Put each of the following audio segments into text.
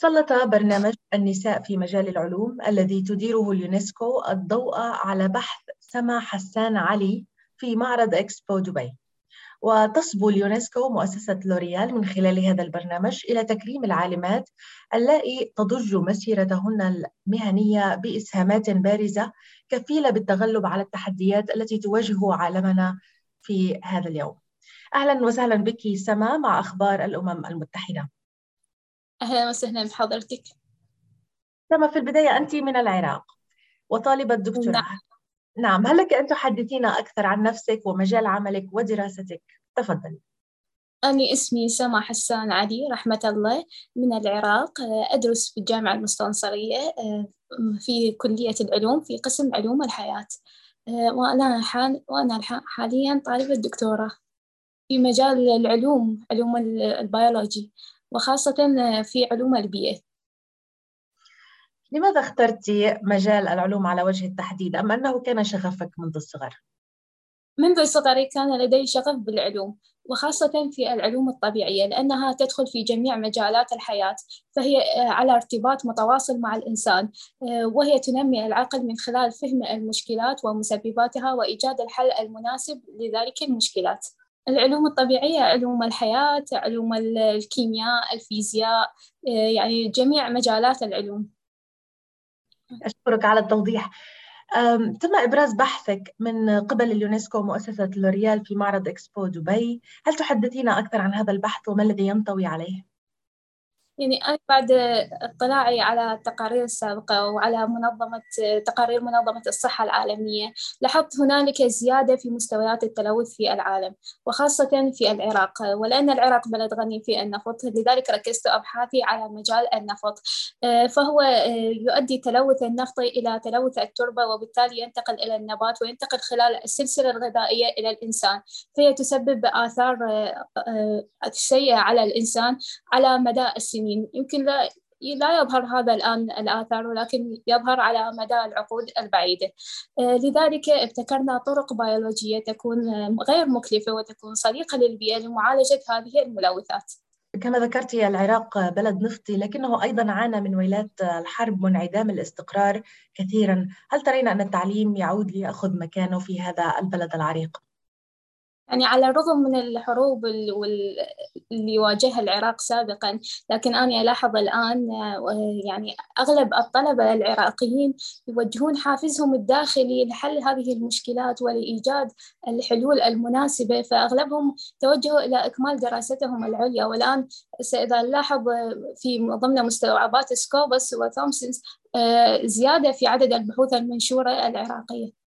سلط برنامج النساء في مجال العلوم الذي تديره اليونسكو الضوء على بحث سما حسان علي في معرض إكسبو دبي. وتصبو اليونسكو ومؤسسة لوريال من خلال هذا البرنامج إلى تكريم العالمات اللائي تضج مسيرتهن المهنية بإسهامات بارزة كفيلة بالتغلب على التحديات التي تواجه عالمنا في هذا اليوم. أهلا وسهلا بك سما مع أخبار الأمم المتحدة. أهلا وسهلا بحضرتك. سما في البداية أنت من العراق وطالبة دكتوراه نعم. نعم. هل لك أن تحدثينا أكثر عن نفسك ومجال عملك ودراستك؟ تفضلي أنا اسمي سما حسان علي رحمة الله من العراق. أدرس في الجامعة المستنصرية في كلية العلوم في قسم علوم الحياة. وأنا حال وأنا حاليا طالبة دكتوراه في مجال العلوم علوم البيولوجي. وخاصة في علوم البيئة. لماذا اخترت مجال العلوم على وجه التحديد؟ أم أنه كان شغفك منذ الصغر؟ منذ صغري كان لدي شغف بالعلوم وخاصة في العلوم الطبيعية لأنها تدخل في جميع مجالات الحياة فهي على ارتباط متواصل مع الإنسان وهي تنمي العقل من خلال فهم المشكلات ومسبباتها وإيجاد الحل المناسب لذلك المشكلات. العلوم الطبيعية علوم الحياة علوم الكيمياء الفيزياء يعني جميع مجالات العلوم. أشكرك على التوضيح. تم إبراز بحثك من قبل اليونسكو ومؤسسة لوريال في معرض إكسبو دبي. هل تحدثينا أكثر عن هذا البحث وما الذي ينطوي عليه؟ يعني أنا بعد اطلاعي على التقارير السابقة وعلى منظمة تقارير منظمة الصحة العالمية لاحظت هنالك زيادة في مستويات التلوث في العالم وخاصة في العراق. ولأن العراق بلد غني في النفط لذلك ركزت أبحاثي على مجال النفط. فهو يؤدي تلوث النفط إلى تلوث التربة وبالتالي ينتقل إلى النبات وينتقل خلال السلسلة الغذائية إلى الإنسان. فهي تسبب آثار سيئة على الإنسان على مدى السنين. السنين يمكن لا لا يظهر هذا الآن الآثار ولكن يظهر على مدى العقود البعيدة. آه، لذلك ابتكرنا طرق بيولوجية تكون غير مكلفة وتكون صديقة للبيئة لمعالجة هذه الملوثات. كما ذكرت العراق بلد نفطي لكنه أيضا عانى من ويلات الحرب وانعدام الاستقرار كثيرا. هل ترين أن التعليم يعود ليأخذ مكانه في هذا البلد العريق؟ يعني على الرغم من الحروب اللي واجهها العراق سابقا لكن أنا ألاحظ الآن يعني أغلب الطلبة العراقيين يوجهون حافزهم الداخلي لحل هذه المشكلات ولإيجاد الحلول المناسبة فأغلبهم توجهوا إلى إكمال دراستهم العليا. والآن إذا نلاحظ في ضمن مستوعبات سكوبس وثومسونز آه، زيادة في عدد البحوث المنشورة العراقية.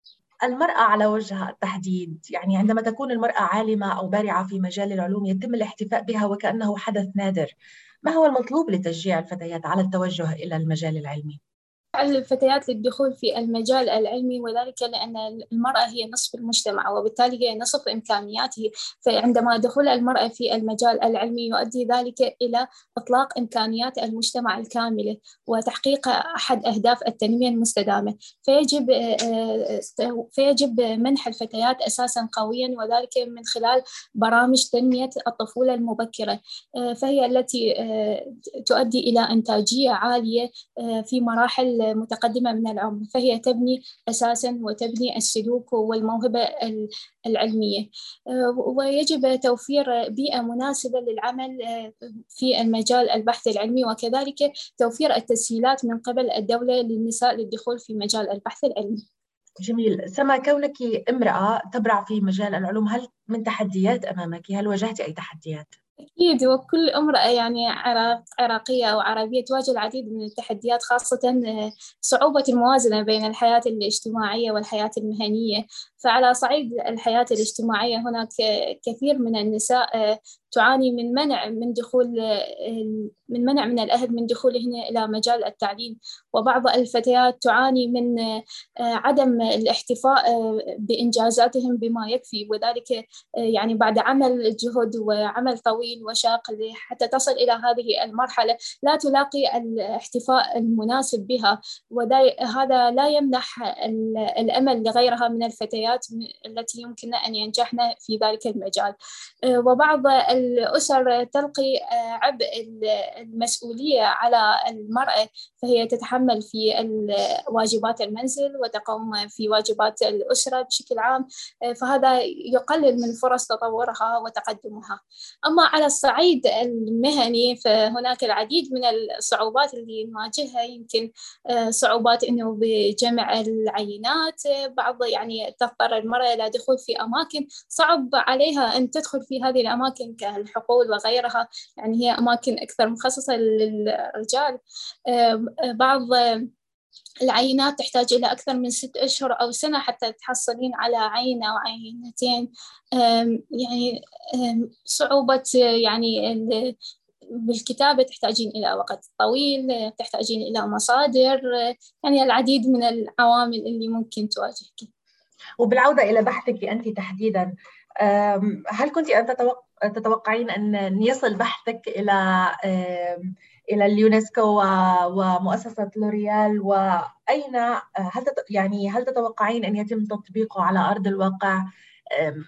المرأة على وجه التحديد يعني عندما تكون المرأة عالمة أو بارعة في مجال العلوم يتم الاحتفاء بها وكأنه حدث نادر ما هو المطلوب لتشجيع الفتيات على التوجه إلى المجال العلمي؟ الفتيات للدخول في المجال العلمي وذلك لأن المرأة هي نصف المجتمع وبالتالي هي نصف إمكانياته. فعندما دخول المرأة في المجال العلمي يؤدي ذلك إلى إطلاق إمكانيات المجتمع الكاملة وتحقيق أحد أهداف التنمية المستدامة. فيجب فيجب منح الفتيات أساسا قويا وذلك من خلال برامج تنمية الطفولة المبكرة. فهي التي تؤدي إلى إنتاجية عالية في مراحل متقدمة من العمر فهي تبني أساسا وتبني السلوك والموهبة العلمية. ويجب توفير بيئة مناسبة للعمل في المجال البحث العلمي وكذلك توفير التسهيلات من قبل الدولة للنساء للدخول في مجال البحث العلمي. جميل. سما كونك امرأة تبرع في مجال العلوم هل من تحديات أمامك؟ هل واجهت أي تحديات؟ أكيد وكل أمرأة يعني عراقية أو عربية تواجه العديد من التحديات خاصة آه، صعوبة الموازنة بين الحياة الاجتماعية والحياة المهنية. فعلى صعيد الحياة الاجتماعية هناك كثير من النساء آه، تعاني من منع من دخول آه، من منع من الأهل من دخولهن إلى مجال التعليم. وبعض الفتيات تعاني من آه، عدم الاحتفاء بإنجازاتهم بما يكفي. وذلك يعني بعد عمل جهد وعمل طويل وشاق حتى تصل إلى هذه المرحلة لا تلاقي الاحتفاء المناسب بها. وهذا لا يمنح الأمل لغيرها من الفتيات. الفتيات التي يمكن أن ينجحن في ذلك المجال. وبعض الأسر تلقي عبء المسؤولية على المرأة فهي تتحمل في واجبات المنزل وتقوم في واجبات الأسرة بشكل عام فهذا يقلل من فرص تطورها وتقدمها. أما على الصعيد المهني فهناك العديد من الصعوبات اللي نواجهها يمكن صعوبات أنه بجمع العينات بعض يعني تضطر المرأة إلى دخول في أماكن صعب عليها أن تدخل في هذه الأماكن كالحقول وغيرها. يعني هي أماكن أكثر مخصصة للرجال. بعض العينات تحتاج إلى أكثر من ست أشهر أو سنة حتى تحصلين على عينة أو عينتين يعني صعوبة يعني بالكتابة تحتاجين إلى وقت طويل تحتاجين إلى مصادر. يعني العديد من العوامل اللي ممكن تواجهك وبالعودة إلى بحثك أنت تحديدا هل كنت أن تتوقعين أن يصل بحثك إلى إلى اليونسكو ومؤسسة لوريال؟ وأين هل يعني هل تتوقعين أن يتم تطبيقه على أرض الواقع؟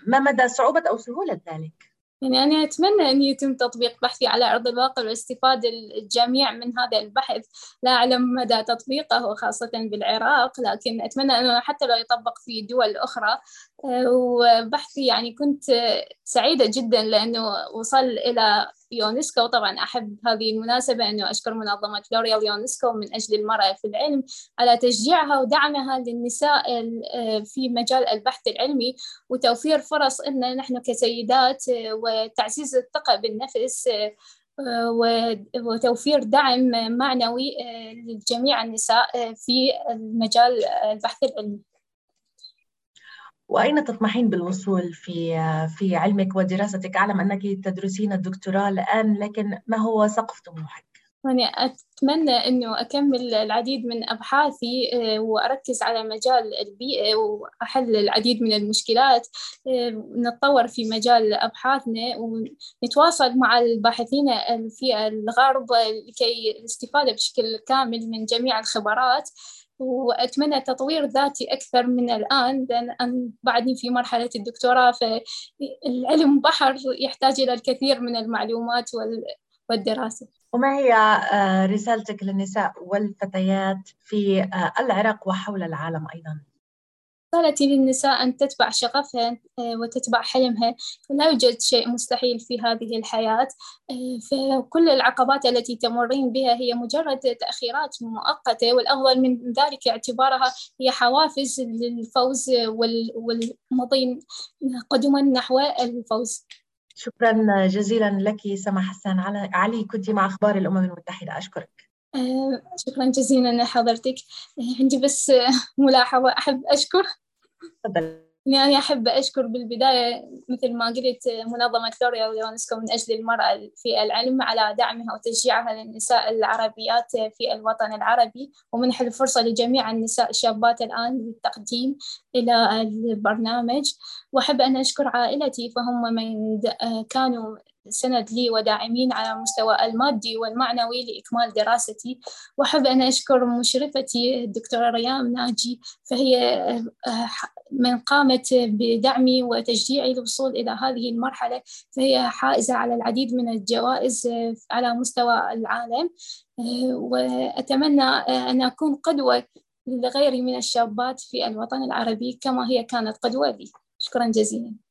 ما مدى صعوبة أو سهولة ذلك؟ يعني أنا أتمنى أن يتم تطبيق بحثي على أرض الواقع واستفادة الجميع من هذا البحث. لا أعلم مدى تطبيقه خاصة بالعراق لكن أتمنى أنه حتى لو يطبق في دول أخرى. وبحثي يعني كنت سعيدة جدا لأنه وصل إلى يونسكو. طبعا أحب هذه المناسبة أنه أشكر منظمة لوريال يونسكو من أجل المرأة في العلم على تشجيعها ودعمها للنساء في مجال البحث العلمي وتوفير فرص أن نحن كسيدات وتعزيز الثقة بالنفس وتوفير دعم معنوي لجميع النساء في مجال البحث العلمي. وأين تطمحين بالوصول في في علمك ودراستك؟ أعلم أنك تدرسين الدكتوراه الآن لكن ما هو سقف طموحك؟ يعني أتمنى أنه أكمل العديد من أبحاثي آه، وأركز على مجال البيئة وأحل العديد من المشكلات آه، نتطور في مجال أبحاثنا ونتواصل مع الباحثين في الغرب لكي الاستفادة بشكل كامل من جميع الخبرات وأتمنى تطوير ذاتي أكثر من الآن لأن أنا بعدني في مرحلة الدكتوراه فالعلم بحر يحتاج إلى الكثير من المعلومات والدراسة وما هي آه، رسالتك للنساء والفتيات في آه، العراق وحول العالم أيضاً؟ رسالتي للنساء أن تتبع شغفها آه، وتتبع حلمها لا يوجد شيء مستحيل في هذه الحياة آه، فكل العقبات التي تمرين بها هي مجرد تأخيرات مؤقتة والأفضل من ذلك اعتبارها هي حوافز للفوز والمضي قدما نحو الفوز. شكرا جزيلا لك سما حسان. علي كنت مع أخبار الأمم المتحدة. أشكرك. آه، شكرا جزيلا لحضرتك عندي بس ملاحظة. أحب أشكر تفضل. يعني أحب أشكر بالبداية مثل ما قلت منظمة لوريا ويونسكو من أجل المرأة في العلم على دعمها وتشجيعها للنساء العربيات في الوطن العربي ومنح الفرصة لجميع النساء الشابات الآن للتقديم إلى البرنامج. وأحب أن أشكر عائلتي فهم من كانوا سند لي وداعمين على المستوى المادي والمعنوي لإكمال دراستي. وأحب أن أشكر مشرفتي الدكتورة ريام ناجي فهي آه، من قامت بدعمي وتشجيعي للوصول إلى هذه المرحلة فهي حائزة على العديد من الجوائز آه، على مستوى العالم. آه، وأتمنى أن أكون قدوة لغيري من الشابات في الوطن العربي كما هي كانت قدوة لي. شكرا جزيلا.